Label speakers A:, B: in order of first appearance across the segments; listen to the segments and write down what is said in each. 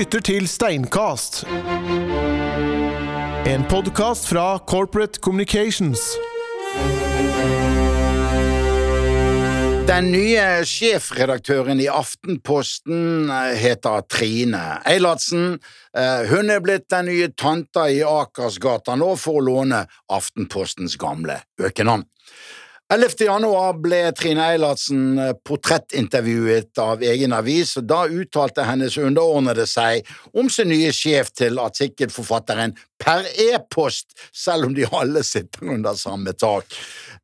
A: lytter til Steinkast. En podkast fra Corporate Communications.
B: Den nye sjefredaktøren i Aftenposten eh, heter Trine Eilertsen. Eh, Hun er blitt den nye tanta i Akersgata nå, for å låne Aftenpostens gamle økenavn. 11. januar ble Trine Eilertsen eh, portrettintervjuet av egen avis, og da uttalte hennes underordnede seg om sin nye sjef til artikkelforfatteren per e-post, selv om de alle sitter under samme tak.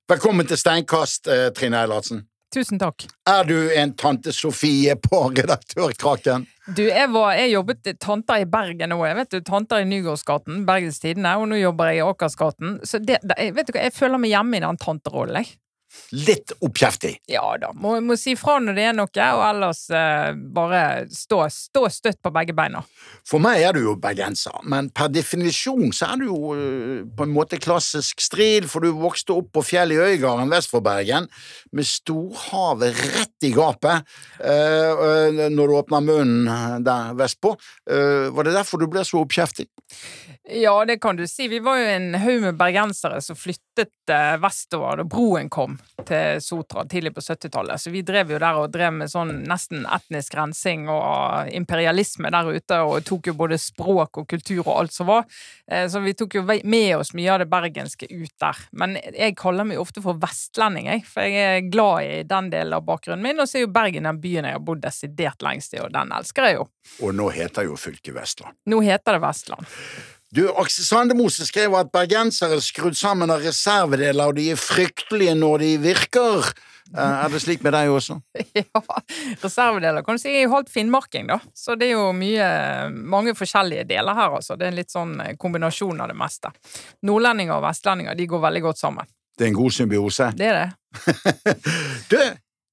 B: Velkommen til Steinkast, eh, Trine Eilertsen.
C: Tusen takk.
B: Er du en tante Sofie på redaktørkraken?
C: Du, jeg, var, jeg jobbet tanta i Bergen. Jeg vet du, Tanta i Nygårdsgaten, Bergens Tidende, og nå jobber jeg i Akersgaten. Så det, det, vet du hva, jeg føler meg hjemme i den tanterollen, jeg.
B: Litt oppkjeftig.
C: Ja da. Må, må si fra når det er noe, og ellers eh, bare stå, stå støtt på begge beina.
B: For meg er du jo bergenser, men per definisjon så er du jo øh, på en måte klassisk stril, for du vokste opp på fjellet i Øygarden vest for Bergen, med storhavet rett i gapet øh, når du åpner munnen der vestpå. Uh, var det derfor du ble så oppkjeftig?
C: Ja, det kan du si. Vi var jo en haug med bergensere som flyttet eh, vestover da broen kom til Sotra tidlig på 70-tallet. Så vi drev jo der og drev med sånn nesten etnisk rensing og imperialisme der ute, og tok jo både språk og kultur og alt som var. Eh, så vi tok jo med oss mye av det bergenske ut der. Men jeg kaller meg ofte for vestlending, jeg, for jeg er glad i den delen av bakgrunnen min, og så er jo Bergen den byen jeg har bodd desidert lengst i, og den elsker jeg jo.
B: Og nå heter jo fylket Vestland.
C: Nå heter det Vestland.
B: Du, Aksel Sandemose skrev at bergensere er skrudd sammen av reservedeler, og de er fryktelige når de virker. Eh, Er det slik med deg også?
C: Ja, reservedeler kan du si. Jeg er halvt finnmarking, da. Så det er jo mye, mange forskjellige deler her, altså. Det er en litt sånn kombinasjon av det meste. Nordlendinger og vestlendinger de går veldig godt sammen.
B: Det er en god symbiose.
C: Det er det.
B: Du,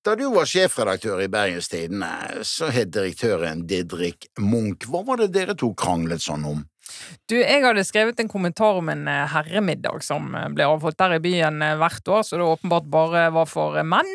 B: da du var sjefredaktør i Bergens Tidende, så het direktøren Didrik Munch. Hva var det dere to kranglet sånn om?
C: Du, jeg hadde skrevet en kommentar om en eh, herremiddag som eh, ble avholdt der i byen eh, hvert år, så det åpenbart bare var for menn.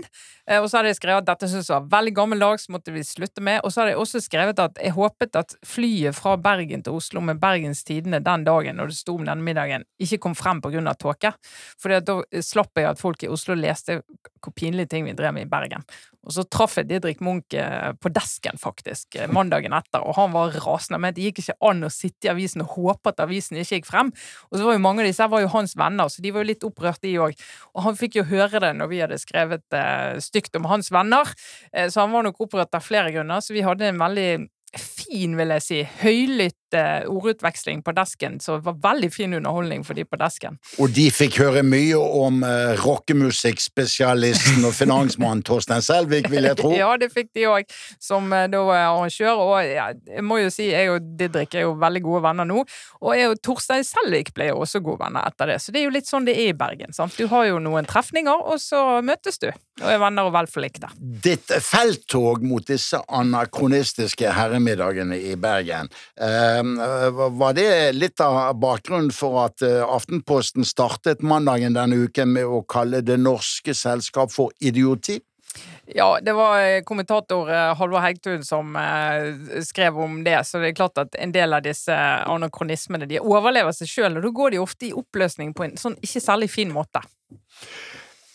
C: Eh, Og så hadde jeg skrevet at dette syntes jeg var veldig gammeldags, måtte vi slutte med. Og så hadde jeg også skrevet at jeg håpet at flyet fra Bergen til Oslo med Bergens Tidende den dagen når det sto om denne middagen, ikke kom frem på grunn av tåke. For da slapp jeg at folk i Oslo leste hvor pinlige ting vi drev med i Bergen. Og så traff jeg Didrik Munch eh, på desken, faktisk, eh, mandagen etter, og han var rasende. Men det gikk ikke an å sitte i avisen og håpe at avisen ikke gikk frem. Og så var jo mange av disse her var jo hans venner, så de var jo litt opprørt, de òg. Og han fikk jo høre det når vi hadde skrevet eh, stygt om hans venner, eh, så han var nok opprørt av flere grunner. Så vi hadde en veldig fin, vil jeg si, høylytt ordutveksling på desken, så det var veldig fin underholdning for de på desken.
B: Og de fikk høre mye om uh, rockemusikkspesialisten og finansmannen Torstein Selvik, vil jeg tro.
C: Ja, det fikk de òg, som uh, da var arrangør. Og ja, jeg må jo si, jeg og Didrik er jo veldig gode venner nå. Og jeg og Torstein Selvik ble jo også gode venner etter det. Så det er jo litt sånn det er i Bergen. sant? Du har jo noen trefninger, og så møtes du. Og er venner og vel forlikte.
B: Ditt felttog mot disse anakronistiske herremiddagene i Bergen, eh, var det litt av bakgrunnen for at eh, Aftenposten startet mandagen denne uken med å kalle Det norske selskap for idioti?
C: Ja, det var eh, kommentator eh, Halvor Hegtun som skrev om det, så det er klart at en del av disse anakronismene de overlever seg sjøl, og da går de ofte i oppløsning på en sånn ikke særlig fin måte.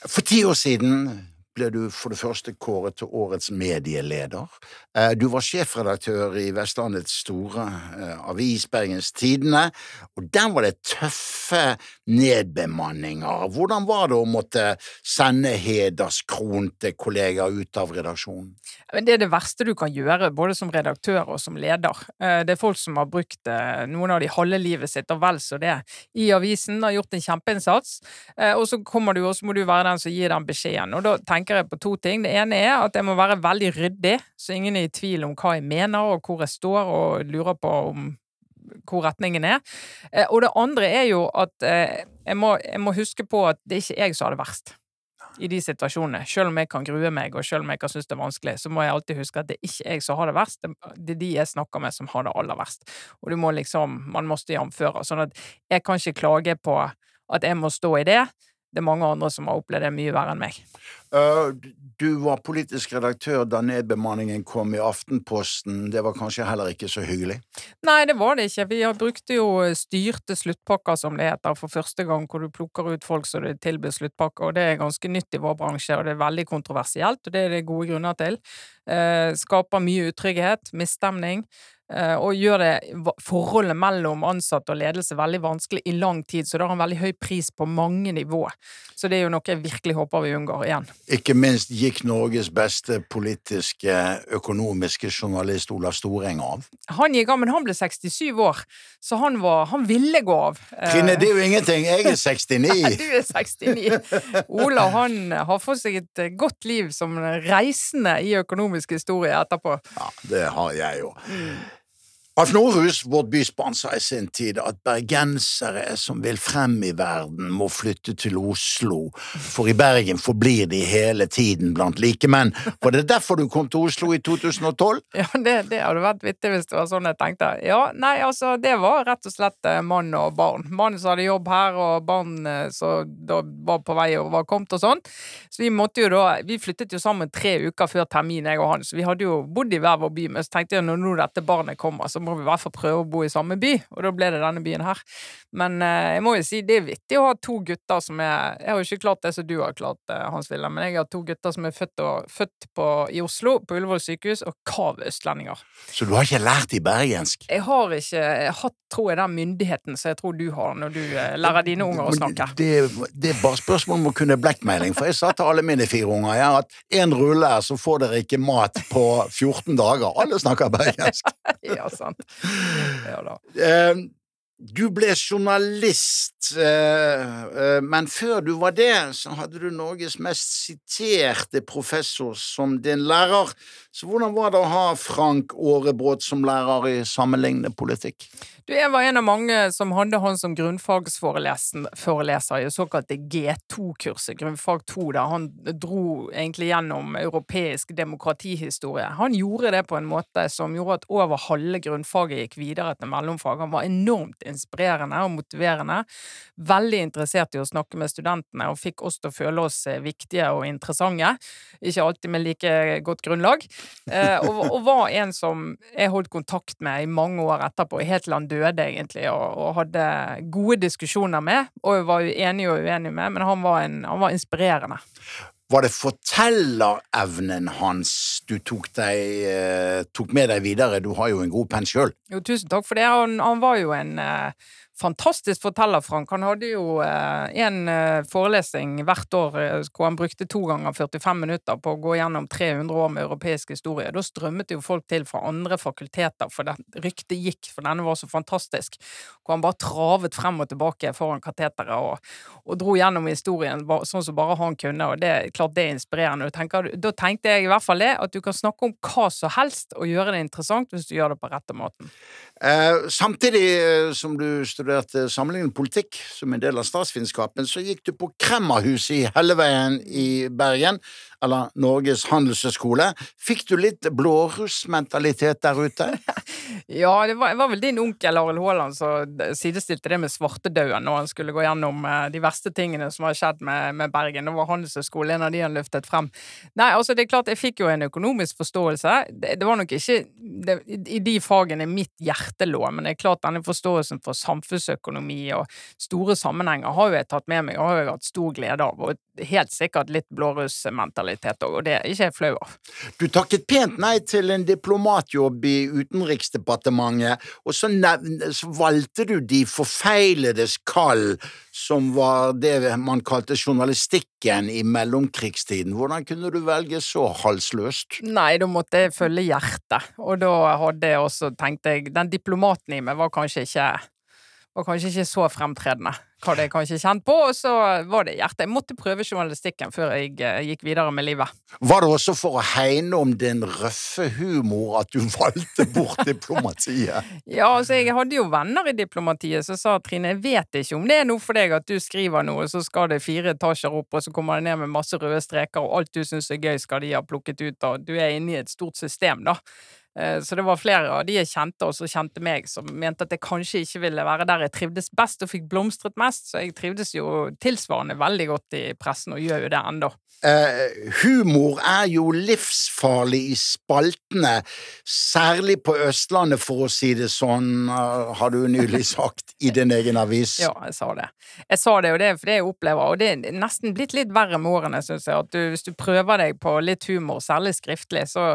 B: For ti år siden ble du for det første kåret til årets medieleder. Eh, Du var sjefredaktør i Vestlandets store eh, avis, Bergens Tidende, og der var det tøffe nedbemanninger. Hvordan var det å måtte sende hederskronte kollegaer ut av redaksjonen?
C: Det er det verste du kan gjøre, både som redaktør og som leder. Eh, Det er folk som har brukt noen av de halve livet sitt, og vel så det, i avisen, har gjort en kjempeinnsats, og så kommer du, og så må du være den som gir den beskjeden. Og da tenker jeg på to ting. Det ene er at jeg må være veldig ryddig, så ingen er i tvil om hva jeg mener, og hvor jeg står, og lurer på om hvor retningen er. Eh, Og det andre er jo at eh, jeg må, jeg må huske på at det er ikke jeg som har det verst i de situasjonene. Selv om jeg kan grue meg, og selv om jeg kan synes det er vanskelig, så må jeg alltid huske at det er ikke jeg som har det verst, det er de jeg snakker med som har det aller verst. Og du må liksom, man må stå jamføre. Sånn at jeg kan ikke klage på at jeg må stå i det, det er mange andre som har opplevd det mye verre enn meg.
B: Uh, du var politisk redaktør da nedbemanningen kom i Aftenposten. Det var kanskje heller ikke så hyggelig?
C: Nei, det var det ikke. Vi brukte jo styrte sluttpakker, som det heter, for første gang, hvor du plukker ut folk som du tilbyr sluttpakker, og det er ganske nytt i vår bransje, og det er veldig kontroversielt, og det er det gode grunner til. Uh, skaper mye utrygghet, misstemning. Eh, og gjør det forholdet mellom ansatte og ledelse veldig vanskelig i lang tid, så det har en veldig høy pris på mange nivå. Så det er jo noe jeg virkelig håper vi unngår igjen.
B: Ikke minst gikk Norges beste politiske, økonomiske journalist Olav Storeng av.
C: Han gikk av, men han ble 67 år, så han, var, han ville gå av.
B: Trine, det er jo ingenting, jeg er 69.
C: du er 69. Olav han har fått seg et godt liv som reisende i økonomisk historie etterpå.
B: Ja, det har jeg jo. Mm. Alf Nordhus, vårt bysbarn, sa i sin tid at bergensere som vil frem i verden, må flytte til Oslo, for i Bergen forblir de hele tiden blant likemenn. Var det derfor du kom til Oslo i 2012?
C: Ja, det, det hadde vært vittig hvis det var sånn jeg tenkte. Ja, nei, altså, det var rett og slett eh, mann og barn. Mannen som hadde jobb her, og barn eh, som var på vei og var kommet og sånn. Så vi måtte jo da Vi flyttet jo sammen tre uker før termin, jeg og han, så vi hadde jo bodd i hver vår by. Men så tenkte jeg når nå dette barnet kommer, så må vi i hvert fall prøve å bo i samme by, og da ble det denne byen her. Men eh, jeg må jo si det er vittig å ha to gutter som er Jeg har jo ikke klart det som du har klart, eh, Hans Wilhelm, men jeg har to gutter som er født, og, født på, i Oslo, på Ullevål sykehus, og kav østlendinger.
B: Så du har ikke lært i bergensk?
C: Jeg har ikke hatt, tror jeg, den myndigheten som jeg tror du har når du eh, lærer dine unger å snakke.
B: Det, det, er bare spørsmål om å kunne blackmailing, for jeg sa til alle mine fire unger ja, at én rulle så får dere ikke mat på 14 dager. Alle snakker bergensk.
C: ja, sant. Ja da.
B: Uh, du ble journalist, uh, uh, men før du var det, så hadde du Norges mest siterte professor som din lærer. Så hvordan var det å ha Frank Aarebrot som lærer i sammenlignende politikk?
C: Du, jeg var en av mange som hadde han som grunnfagsforeleser i såkalte G2-kurset, grunnfag 2, der han dro egentlig gjennom europeisk demokratihistorie. Han gjorde det på en måte som gjorde at over halve grunnfaget gikk videre til mellomfag. Han var enormt inspirerende og motiverende, veldig interessert i å snakke med studentene, og fikk oss til å føle oss viktige og interessante. Ikke alltid med like godt grunnlag. Eh, og, og var en som jeg holdt kontakt med i mange år etterpå, helt til han døde, egentlig, og, og, hadde gode diskusjoner med, og var enig og uenig med, men han var, en, han var inspirerende.
B: Var det fortellerevnen hans du tok, deg, eh, tok, med deg videre? Du har jo en god penn sjøl.
C: Jo, tusen takk for det. Han, han var jo en uh, fantastisk forteller, Frank. Han hadde jo eh, en eh, forelesning hvert år eh, hvor han brukte to ganger 45 minutter på å gå gjennom 300 år med europeisk historie. Da strømmet jo folk til fra andre fakulteter, for det ryktet gikk, for denne var så fantastisk. Hvor han bare travet frem og tilbake foran kateteret og, og, dro gjennom historien sånn som bare han kunne, og det er klart det er inspirerende. Tenker, da tenkte jeg i hvert fall det, at du kan snakke om hva som helst og gjøre det interessant hvis du gjør det på rette måten.
B: Eh, samtidig som du studerte sammenlignende politikk som en del av statsvitenskapen, så gikk du på Kremmerhuset i Helleveien i Bergen, eller Norges handelshøyskole. Fikk du litt blårussmentalitet der ute?
C: ja, det var, var, vel din onkel Arild Haaland som sidestilte det med svartedauden når han skulle gå gjennom eh, de verste tingene som har skjedd med, med Bergen. Nå var handelshøyskole en av de han løftet frem. Nei, altså det er klart, jeg fikk jo en økonomisk forståelse. Det, det var nok ikke det, i de fagene mitt hjerte lå, men det er klart denne forståelsen for samfunnsøkonomi og store sammenhenger har jo jeg tatt med meg og har jo hatt stor glede av. og helt sikkert litt blårussmentalitet òg, og det er ikke jeg flau av.
B: Du takket pent nei til en diplomatjobb i Utenriksdepartementet, og så, så valgte du de forfeiledes kall, som var det man kalte journalistikken i mellomkrigstiden. Hvordan kunne du velge så halsløst?
C: Nei, da måtte jeg følge hjertet, og da hadde jeg også, tenkte jeg, den diplomaten i meg var kanskje ikke var kanskje ikke så fremtredende hadde jeg kanskje kjent på, og så var det hjertet. Jeg måtte prøve journalistikken før jeg uh, gikk videre med livet.
B: Var det også for å hegne om din røffe humor at du valgte bort diplomatiet?
C: ja, altså jeg hadde jo venner i diplomatiet som sa Trine, jeg vet ikke om det er noe for deg at du skriver noe, så skal det fire etasjer opp, og så kommer det ned med masse røde streker, og alt du syns er gøy skal de ha plukket ut, og du er inne i et stort system, da. Eh, Så det var flere av de jeg kjente, og som kjente meg, som mente at jeg kanskje ikke ville være der jeg trivdes best og fikk blomstret mest, så jeg trivdes jo tilsvarende veldig godt i pressen, og gjør jo det ennå.
B: Eh, humor er jo livsfarlig i spaltene, særlig på Østlandet, for å si det sånn, uh, har du nylig sagt i din egen avis.
C: Ja, jeg sa det. Jeg sa det, og det er fordi jeg opplever, og det er nesten blitt litt verre med årene, syns jeg, at du, hvis du prøver deg på litt humor, særlig skriftlig, så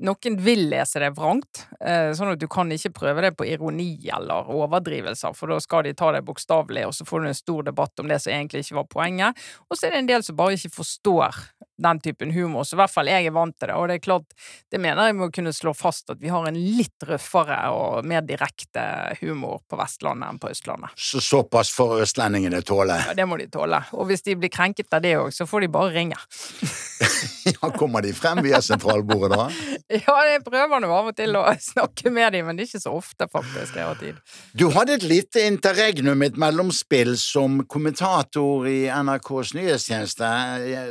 C: noen vil lese det vrangt, Uh, sånn at du kan ikke prøve det på ironi eller overdrivelser, for da skal de ta det bokstavelig, og så får du en stor debatt om det som egentlig ikke var poenget. Og så er det en del som bare ikke forstår ach den typen humor, så i hvert fall jeg er vant til det, og det er klart, det mener jeg må kunne slå fast at vi har en litt røffere og mer direkte humor på Vestlandet enn på Østlandet.
B: Så såpass får østlendingene tåle.
C: Ja, det må de tåle. Og hvis de blir krenket av det òg, så får de bare ringe.
B: Ja, kommer de frem via sentralbordet da?
C: Ja, jeg prøver nå av og til å snakke med dem, men det er ikke så ofte, faktisk. Jeg har tid.
B: Du hadde et lite interregnum, et mellomspill, som kommentator i NRKs nyhetstjeneste.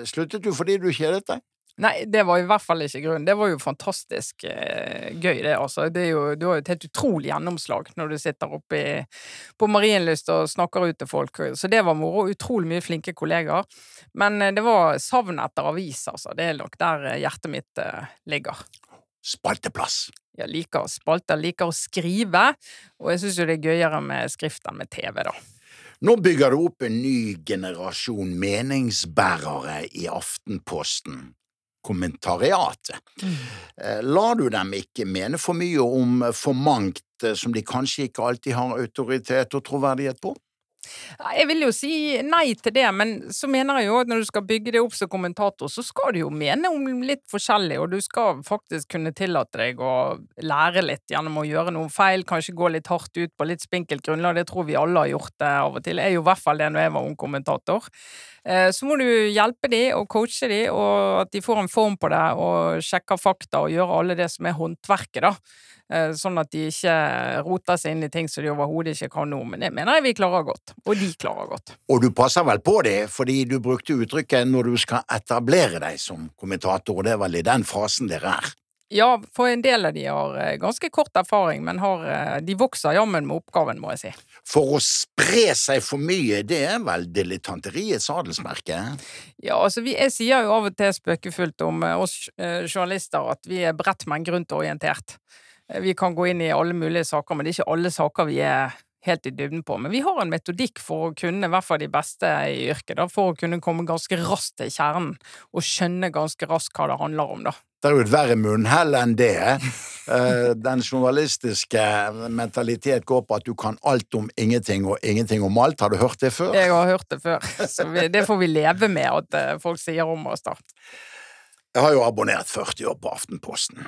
B: Sluttet du fordi du kjedet deg?
C: Nei, det var i hvert fall ikke grunnen. Det var jo fantastisk eh, gøy, det, altså. Det er jo, du har jo et helt utrolig gjennomslag når du sitter oppe i, på Marienlyst og snakker ut til folk. Så det var moro. Utrolig mye flinke kollegaer. Men eh, det var savnet etter avis, altså. Det er nok der eh, hjertet mitt eh, ligger.
B: Spalteplass.
C: Jeg liker spalter, liker å skrive, og jeg syns jo det er gøyere med skrift enn med TV, da.
B: Nå bygger du opp en ny generasjon meningsbærere i Aftenposten. Kommentariatet. Eh, Lar du dem ikke mene for mye om for mangt eh, som de kanskje ikke alltid har autoritet og troverdighet på?
C: Jeg vil jo si nei til det, men så mener jeg jo at når du skal bygge det opp som kommentator, så skal du jo mene om litt forskjellig, og du skal faktisk kunne tillate deg å lære litt gjennom å gjøre noen feil, kanskje gå litt hardt ut på litt spinkelt grunnlag, det tror vi alle har gjort det av og til. Jeg gjorde i hvert fall det når jeg var ung kommentator. Eh, Så må du hjelpe de og coache de, og at de får en form på det, og sjekker fakta og gjør alle det som er håndverket, da. Eh, Sånn at de ikke roter seg inn i ting som de overhodet ikke kan noe. Men det mener jeg vi klarer godt. Og de klarer godt.
B: Og du passer vel på det, fordi du brukte uttrykket når du skal etablere deg som kommentator, og det er vel i den fasen dere er.
C: Ja, for en del av de har eh, ganske kort erfaring, men har, eh, de vokser jammen med oppgaven, må jeg si.
B: For å spre seg for mye, det er vel dilettanteriets adelsmerke?
C: Ja, altså vi, Jeg sier jo av og til spøkefullt om eh, oss journalister at vi er bredt, men grunt orientert. Vi kan gå inn i alle mulige saker, men det er ikke alle saker vi er helt i dybden på. Men vi har en metodikk for å kunne, i hvert fall de beste i yrket, da, for å kunne komme ganske raskt til kjernen og skjønne ganske raskt hva det handler om, da.
B: Det er jo et verre munnhell enn det. Eh, Den journalistiske mentalitet går på at du kan alt om ingenting og ingenting om alt. Har du hørt det før?
C: Jeg har hørt det før, så vi, det får vi leve med at eh, folk sier om oss, da.
B: Jeg har jo abonnert 40 år på Aftenposten.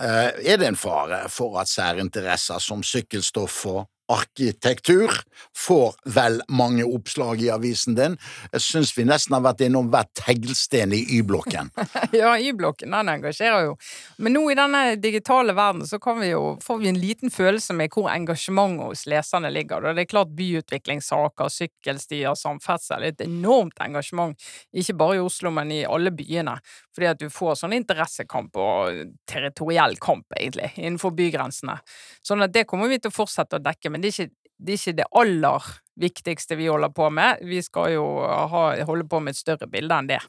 B: Eh, Er det en fare for at særinteresser som sykkelstoff og arkitektur får vel mange oppslag i avisen din? Jeg syns vi nesten har vært innom hver teglsten i Y-blokken.
C: Ja, Y-blokken den engasjerer jo. Men nå i denne digitale verden så vi jo, får vi en liten følelse med hvor engasjementet hos leserne ligger. Det er klart byutviklingssaker, sykkelstier, samferdsel. Er et enormt engasjement. Ikke bare i Oslo, men i alle byene. Fordi at du får sånn interessekamp og territoriell kamp, egentlig, innenfor bygrensene. Sånn at det kommer vi til å fortsette å dekke, men det er ikke det, er ikke det aller viktigste vi holder på med. Vi skal jo ha, holde på med et større bilde enn det.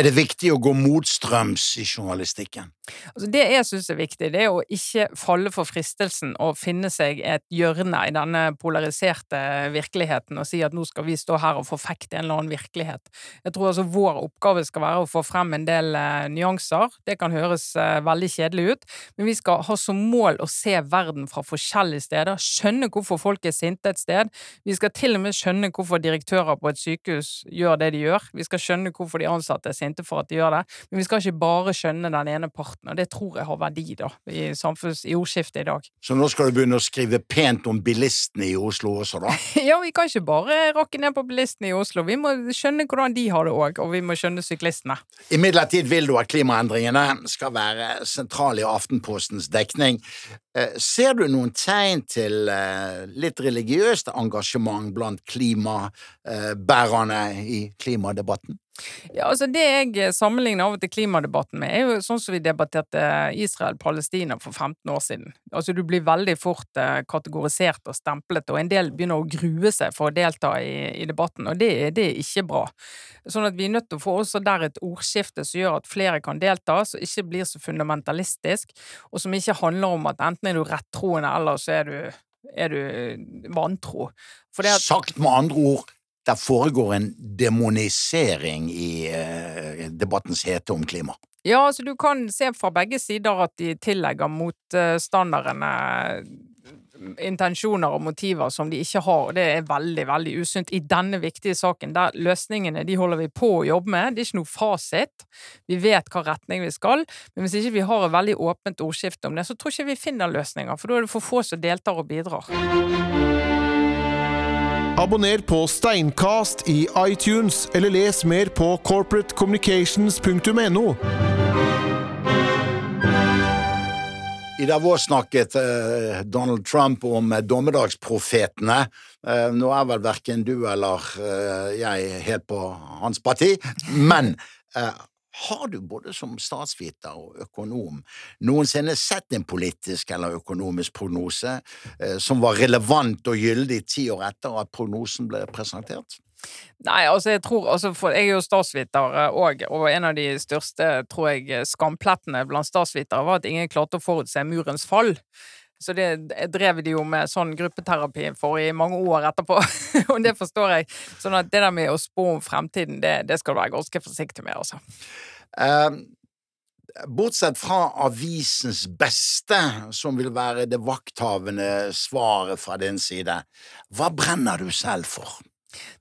B: Er det viktig å gå motstrøms i journalistikken?
C: Altså det jeg syns er viktig, det er å ikke falle for fristelsen og finne seg et hjørne i denne polariserte virkeligheten og si at nå skal vi stå her og forfekte en eller annen virkelighet. Jeg tror altså vår oppgave skal være å få frem en del eh, nyanser. Det kan høres eh, veldig kjedelig ut, men vi skal ha som mål å se verden fra forskjellige steder, skjønne hvorfor folk er sinte et sted. Vi skal til og med skjønne hvorfor direktører på et sykehus gjør det de gjør. Vi skal skjønne hvorfor de ansatte er sinte for at de gjør det, men vi skal ikke bare skjønne den ene parten, og det tror jeg har verdi da, i samfunns... i ordskiftet i dag.
B: Så nå skal du begynne å skrive pent om bilistene i Oslo også, da?
C: Ja, vi kan ikke bare rakke ned på bilistene i Oslo, vi må skjønne hvordan de har det òg, og vi må skjønne syklistene.
B: Imidlertid vil du at klimaendringene skal være sentrale i Aftenpostens dekning. Eh, Ser du noen tegn til eh, litt religiøst engasjement blant klimabærerne i klimadebatten?
C: Ja, altså Det jeg sammenligner av og til klimadebatten med, er jo sånn som vi debatterte Israel-Palestina for 15 år siden. Altså Du blir veldig fort eh, kategorisert og stemplet, og en del begynner å grue seg for å delta i, i debatten, og det, det, er ikke bra. Sånn at vi er nødt til å få også der et ordskifte som gjør at flere kan delta, som ikke blir så fundamentalistisk, og som ikke handler om at enten er du rettroende, eller så er du, er du vantro.
B: At, Sagt med andre ord, det foregår en demonisering i eh, debattens hete om klima.
C: Ja, altså du kan se fra begge sider at de tillegger motstanderne intensjoner og motiver som de ikke har, og det er veldig, veldig usunt i denne viktige saken, der løsningene de holder vi på å jobbe med. Det er ikke noe fasit. Vi vet hva retning vi skal, men hvis ikke vi har et veldig åpent ordskifte om det, så tror ikke vi finner løsninger, for da er det for få som deltar og bidrar.
A: Abonner på Steinkast i iTunes, eller les mer på corporatecommunications.no.
B: I Davos snakket eh, Donald Trump om dommedagsprofetene. Eh, nå er vel verken du eller eh, jeg helt på hans parti, men har du både som statsviter og økonom noensinne sett en politisk eller økonomisk prognose eh, som var relevant og gyldig ti år etter at prognosen ble presentert?
C: Nei, altså jeg tror altså for, Jeg er jo statsviter òg, og en av de største tror jeg, skamplettene blant statsvitere var at ingen klarte å forutse murens fall. Så det drev de jo med sånn gruppeterapi for i mange år etterpå, og det forstår jeg. Sånn at det der med å spå om fremtiden, det, det skal du være ganske forsiktig med, altså. Uh,
B: bortsett fra avisens beste, som vil være det vakthavende svaret fra din side, hva brenner du selv for?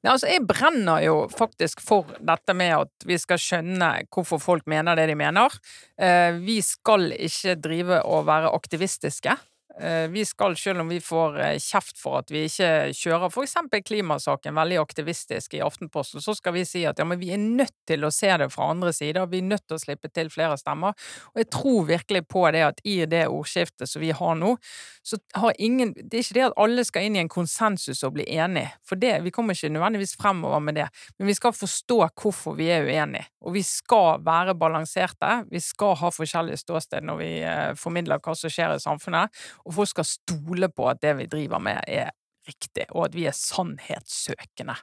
C: Nei, altså, jeg brenner jo faktisk for dette med at vi skal skjønne hvorfor folk mener det de mener. Uh, vi skal ikke drive og være aktivistiske. Eh, vi skal, selv om vi får eh, kjeft for at vi ikke kjører eksempel klimasaken veldig aktivistisk i Aftenposten, så skal vi si at ja, vi er nødt til å se det fra andre sider, vi er nødt til å slippe til flere stemmer. Og jeg tror virkelig på det at i det ordskiftet som vi har nå, så har ingen Det er ikke det at alle skal inn i en konsensus og bli enige, for det, vi kommer ikke nødvendigvis fremover med det, men vi skal forstå hvorfor vi er uenige. Og vi skal være balanserte, vi skal ha forskjellige ståsted når vi eh, formidler hva som skjer i samfunnet og folk skal stole på at det vi driver med, er riktig, og at vi er sannhetssøkende.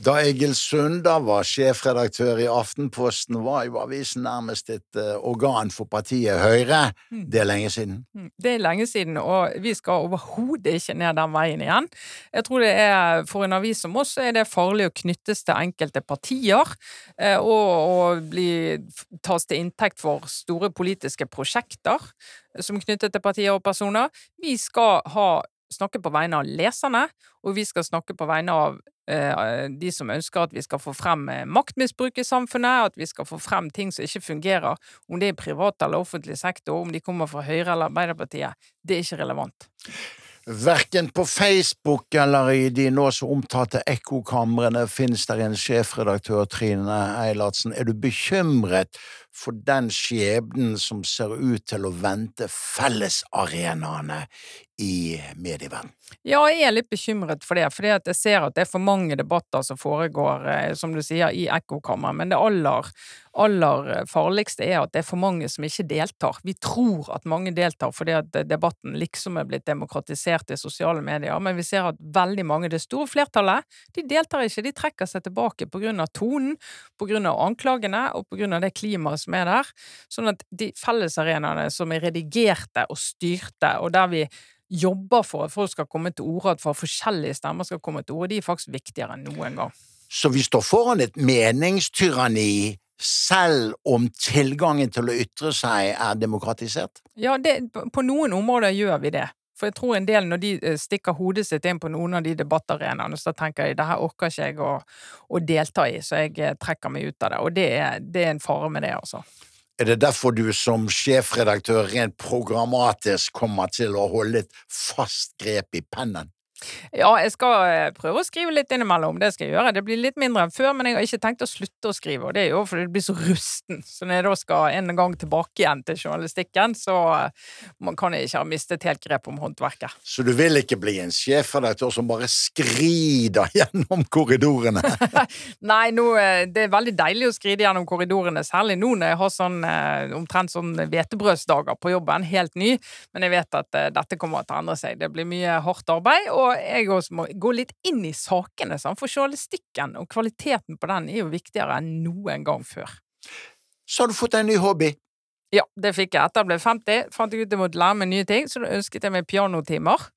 B: Da Egil Sundar var sjefredaktør i Aftenposten, var jo avisen nærmest et uh, organ for partiet Høyre. Mm. Det er lenge siden.
C: Mm. Det er lenge siden, og vi skal overhodet ikke ned den veien igjen. Jeg tror det er, For en avis som oss er det farlig å knyttes til enkelte partier, uh, og, og bli, tas til inntekt for store politiske prosjekter som er knyttet til partier og personer. Vi skal ha snakke på vegne av leserne, og vi skal snakke på vegne av eh, de som ønsker at vi skal få frem eh, maktmisbruk i samfunnet, at vi skal få frem ting som ikke fungerer, om det er privat eller offentlig sektor, om de kommer fra Høyre eller Arbeiderpartiet, det er ikke relevant.
B: Verken på Facebook eller i de nå så omtalte ekkokamrene finnes der en sjefredaktør, Trine Eilertsen. Er du bekymret for den skjebnen som ser ut til å vente fellesarenaene i medieverdenen?
C: Ja, jeg er litt bekymret for det, for jeg ser at det er for mange debatter som foregår, eh, som du sier, i ekkokammer. Men det aller, aller farligste er at det er for mange som ikke deltar. Vi tror at mange deltar fordi at debatten liksom er blitt demokratisert i sosiale medier, men vi ser at veldig mange, det store flertallet, de deltar ikke. De trekker seg tilbake på grunn av tonen, på grunn av anklagene og på grunn av det klimaet som er der. Sånn at de fellesarenaene som er redigerte og styrte, og der vi jobber for at folk skal komme til orde, at for forskjellige stemmer skal komme til orde, de er faktisk viktigere enn noen gang.
B: Så vi står foran et meningstyranni selv om tilgangen til å ytre seg er demokratisert?
C: Ja, det, på noen områder gjør vi det. For jeg tror en del, når de eh, stikker hodet sitt inn på noen av de debattarenaene, så tenker de det her orker ikke jeg å, å, delta i, så jeg eh, trekker meg ut av det. Og det er, det er en fare med det, altså.
B: Er det derfor du som sjefredaktør rent programmatisk kommer til å holde et fast grep i pennen?
C: Ja, jeg skal eh, prøve å skrive litt innimellom. Det skal jeg gjøre. Det blir litt mindre enn før, men jeg har ikke tenkt å slutte å skrive. Og det er jo fordi det blir så rusten. Så når jeg da skal en gang tilbake igjen til journalistikken, så eh, man kan jeg ikke ha mistet helt grep om håndverket.
B: Så du vil ikke bli en sjefredaktør som bare skrider gjennom korridorene?
C: Nei, nå, eh, det er veldig deilig å skride gjennom korridorene, særlig nå når jeg har sånn omtrent sånn hvetebrødsdager på jobben, helt ny. Men jeg vet at dette kommer til å endre seg. Det blir mye hardt arbeid. og jeg også må gå litt inn i sakene, sånn, for journalistikken og kvaliteten på den er jo viktigere enn noen gang før.
B: Så har du fått en ny hobby?
C: Ja, det fikk jeg. Etter jeg ble 50, fant jeg ut jeg måtte lære meg nye ting, så da ønsket jeg meg pianotimer.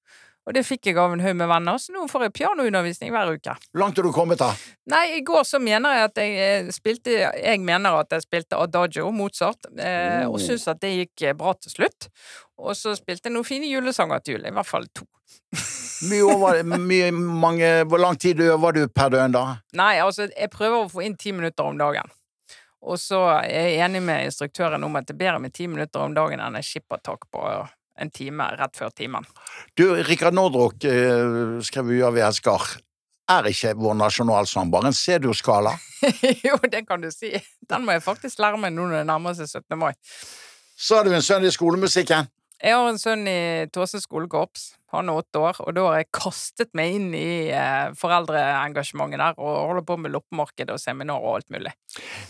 C: Og det fikk jeg av en haug med venner, så nå får jeg pianoundervisning hver uke.
B: Hvor langt har du kommet, da?
C: Nei, i går så mener jeg at jeg eh, spilte Jeg mener at jeg spilte Adagio, Mozart, eh, og syns at det gikk eh, bra til slutt. Og så spilte jeg noen fine julesanger til jul, i hvert fall to.
B: mye mange, hvor lang tid øver du per døgn, da?
C: Nei, altså, jeg prøver å få inn ti minutter om dagen. Og så er jeg enig med instruktøren om at det er bedre med ti minutter om dagen enn et skippertak på en time rett før timen.
B: Du, Rikard Nordrock eh, skrev jo av Skar. Er ikke vår nasjonalsang bare en C-dur-skala?
C: jo, det kan du si. Den må jeg faktisk lære meg nå når det nærmer seg 17. mai.
B: Så har du en sønn i skolemusikken.
C: Jeg har en sønn i Tåse skolekorps. Han er åtte år, og da har jeg kastet meg inn i eh, foreldreengasjementet der og holder på med loppemarked og seminar og alt mulig.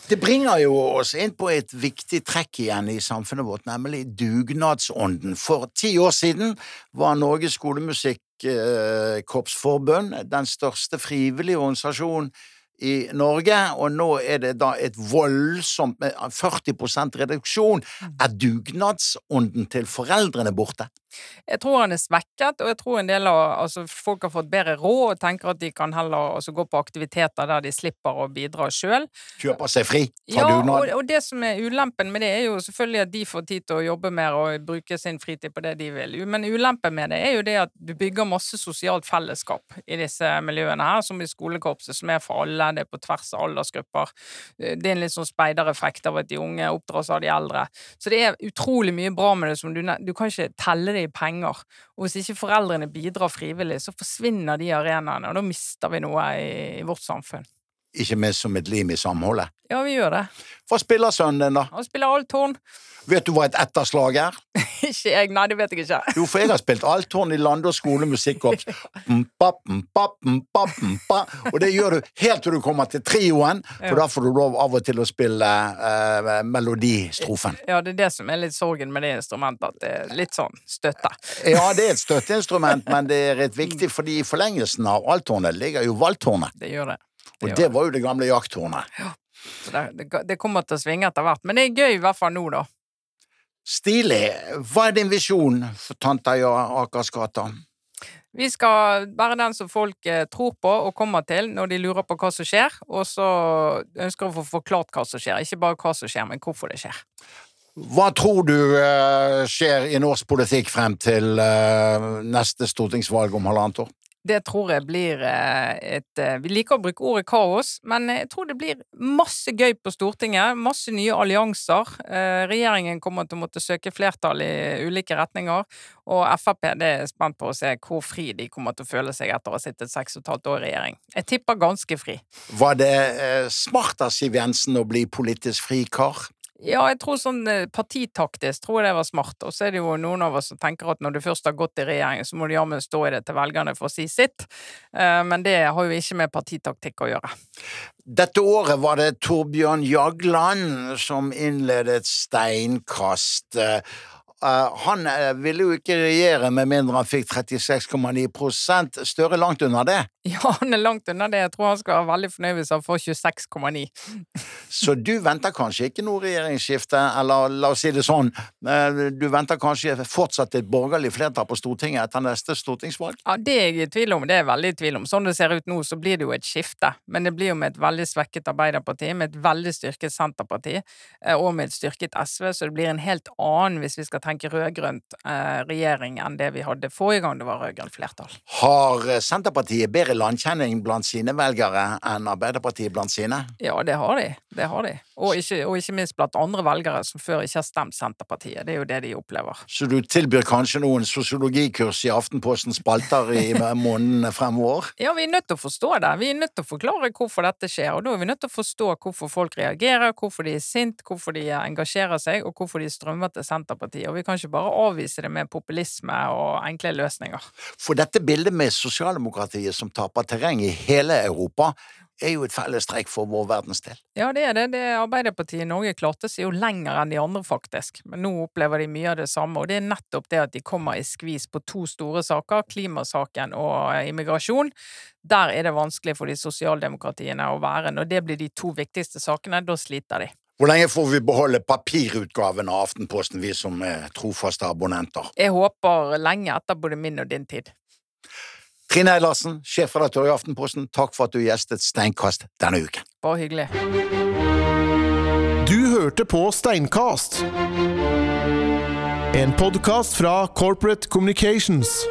B: Det bringer jo oss inn på et viktig trekk igjen i samfunnet vårt, nemlig dugnadsånden. For ti år siden var Norges skolemusikkorpsforbund den største frivillige organisasjonen i Norge, og nå er det da et voldsomt 40 reduksjon. Mm. Er dugnadsånden til foreldrene borte?
C: Jeg tror han er svekket, og jeg tror en del av altså, folk har fått bedre råd og tenker at de kan heller altså, gå på aktiviteter der de slipper å bidra sjøl.
B: Kjøper seg fri
C: fra ja, dugnad? Og, og det som er ulempen med det, er jo selvfølgelig at de får tid til å jobbe mer og bruke sin fritid på det de vil. Men ulempen med det er jo det at du bygger masse sosialt fellesskap i disse miljøene her, som i skolekorpset, som er for alle, det er på tvers av aldersgrupper. Det er en litt sånn speidereffekt av at de unge oppdras av de eldre. Så det er utrolig mye bra med det som du, du kan ikke telle det i penger. Og hvis ikke foreldrene bidrar frivillig, så forsvinner de arenaene, og da mister vi noe i vårt samfunn.
B: Ikke minst som et lim i samholdet?
C: Ja, vi gjør det.
B: Hva spiller sønnen din, da?
C: Han spiller althorn.
B: Vet du hva et etterslag er?
C: ikke jeg, nei, det vet jeg ikke.
B: jo, for jeg har spilt althorn i Landås skolemusikkorps. Og det gjør du helt til du kommer til trioen, for da får du lov av og til å spille eh, melodistrofen.
C: Ja, det er det som er litt sorgen med det instrumentet, at det er litt sånn støtte.
B: ja, det er et støtteinstrument, men det er et viktig, fordi i forlengelsen av althornet ligger jo valthornet.
C: Det gjør det.
B: Og det var jo det gamle jakthornet.
C: Ja. Det, kommer til å svinge etter hvert, men det er gøy i hvert fall nå, da.
B: Stilig. Hva er din visjon for Tanta Akersgata?
C: Vi skal være den som folk eh, tror på og kommer til når de lurer på hva som skjer, og så ønsker å få forklart hva som skjer. Ikke bare hva som skjer, men hvorfor det skjer.
B: Hva tror du uh, skjer i norsk politikk frem til uh, neste stortingsvalg om halvannet år?
C: Det tror jeg blir eh, et eh, Vi liker å bruke ordet kaos, men jeg tror det blir masse gøy på Stortinget. Masse nye allianser. Eh, regjeringen kommer til å måtte søke flertall i ulike retninger. Og Frp det er spent på å se hvor fri de kommer til å føle seg etter å ha sittet seks og et halvt år i regjering. Jeg tipper ganske fri.
B: Var det smart av Siv Jensen å bli politisk frikar?
C: Ja, jeg tror sånn eh, partitaktisk tror jeg det var smart. Og så er det jo noen av oss som tenker at når du først har gått i regjering, så må du jammen stå i det til velgerne for å si sitt. Eh, men det har jo ikke med partitaktikk å gjøre.
B: Dette året var det Torbjørn Jagland som innledet Steinkast. Uh, han uh, ville jo ikke regjere med mindre han fikk 36,9 Støre langt under det.
C: Ja, han er langt unna det. Jeg tror han skal være veldig fornøyd hvis han får 26,9
B: Så du venter kanskje ikke noe regjeringsskifte, eller la oss si det sånn, uh, du venter kanskje fortsatt et borgerlig flertall på Stortinget etter neste stortingsvalg?
C: Ja, det er jeg i tvil om. Det er jeg veldig i tvil om. Sånn det ser ut nå, så blir det jo et skifte. Men det blir jo med et veldig svekket Arbeiderparti, med et veldig styrket Senterparti, og med et styrket SV, så det blir en helt annen, hvis vi skal tenke tenke rød-grønt eh, regjering enn det vi hadde forrige gang det var rød-grønt flertall.
B: Har eh, Senterpartiet bedre landkjenning blant sine velgere enn Arbeiderpartiet blant sine?
C: Ja, det har de. Det har de. Og ikke, og ikke minst blant andre velgere som før ikke har stemt Senterpartiet. Det er jo det de opplever.
B: Så du tilbyr kanskje noen sosiologikurs i Aftenpostens spalter i månedene fremover?
C: Ja, vi er nødt til å forstå det. Vi er nødt til å forklare hvorfor dette skjer. Og da er vi nødt til å forstå hvorfor folk reagerer, hvorfor de er sint, hvorfor de engasjerer seg, og hvorfor de strømmer til Senterpartiet. Og vi kan ikke bare avvise det med populisme og enkle løsninger.
B: For dette bildet med sosialdemokratiet som taper terreng i hele Europa, er jo et fellestrekk for vår verdensdel.
C: Ja, det er det. det Arbeiderpartiet i Norge klarte seg jo lenger enn de andre, faktisk. Men nå opplever de mye av det samme, og det er nettopp det at de kommer i skvis på to store saker, klimasaken og immigrasjon. Der er det vanskelig for de sosialdemokratiene å være. Når det blir de to viktigste sakene, da sliter de.
B: Hvor lenge får vi beholde papirutgaven av Aftenposten, vi som er trofaste abonnenter?
C: Jeg håper lenge etter både min og din tid.
B: Trine Eilertsen, sjefredaktør i Aftenposten, takk for at du gjestet Steinkast denne uken.
C: Bare hyggelig.
A: Du hørte på Steinkast. En podkast fra Corporate Communications.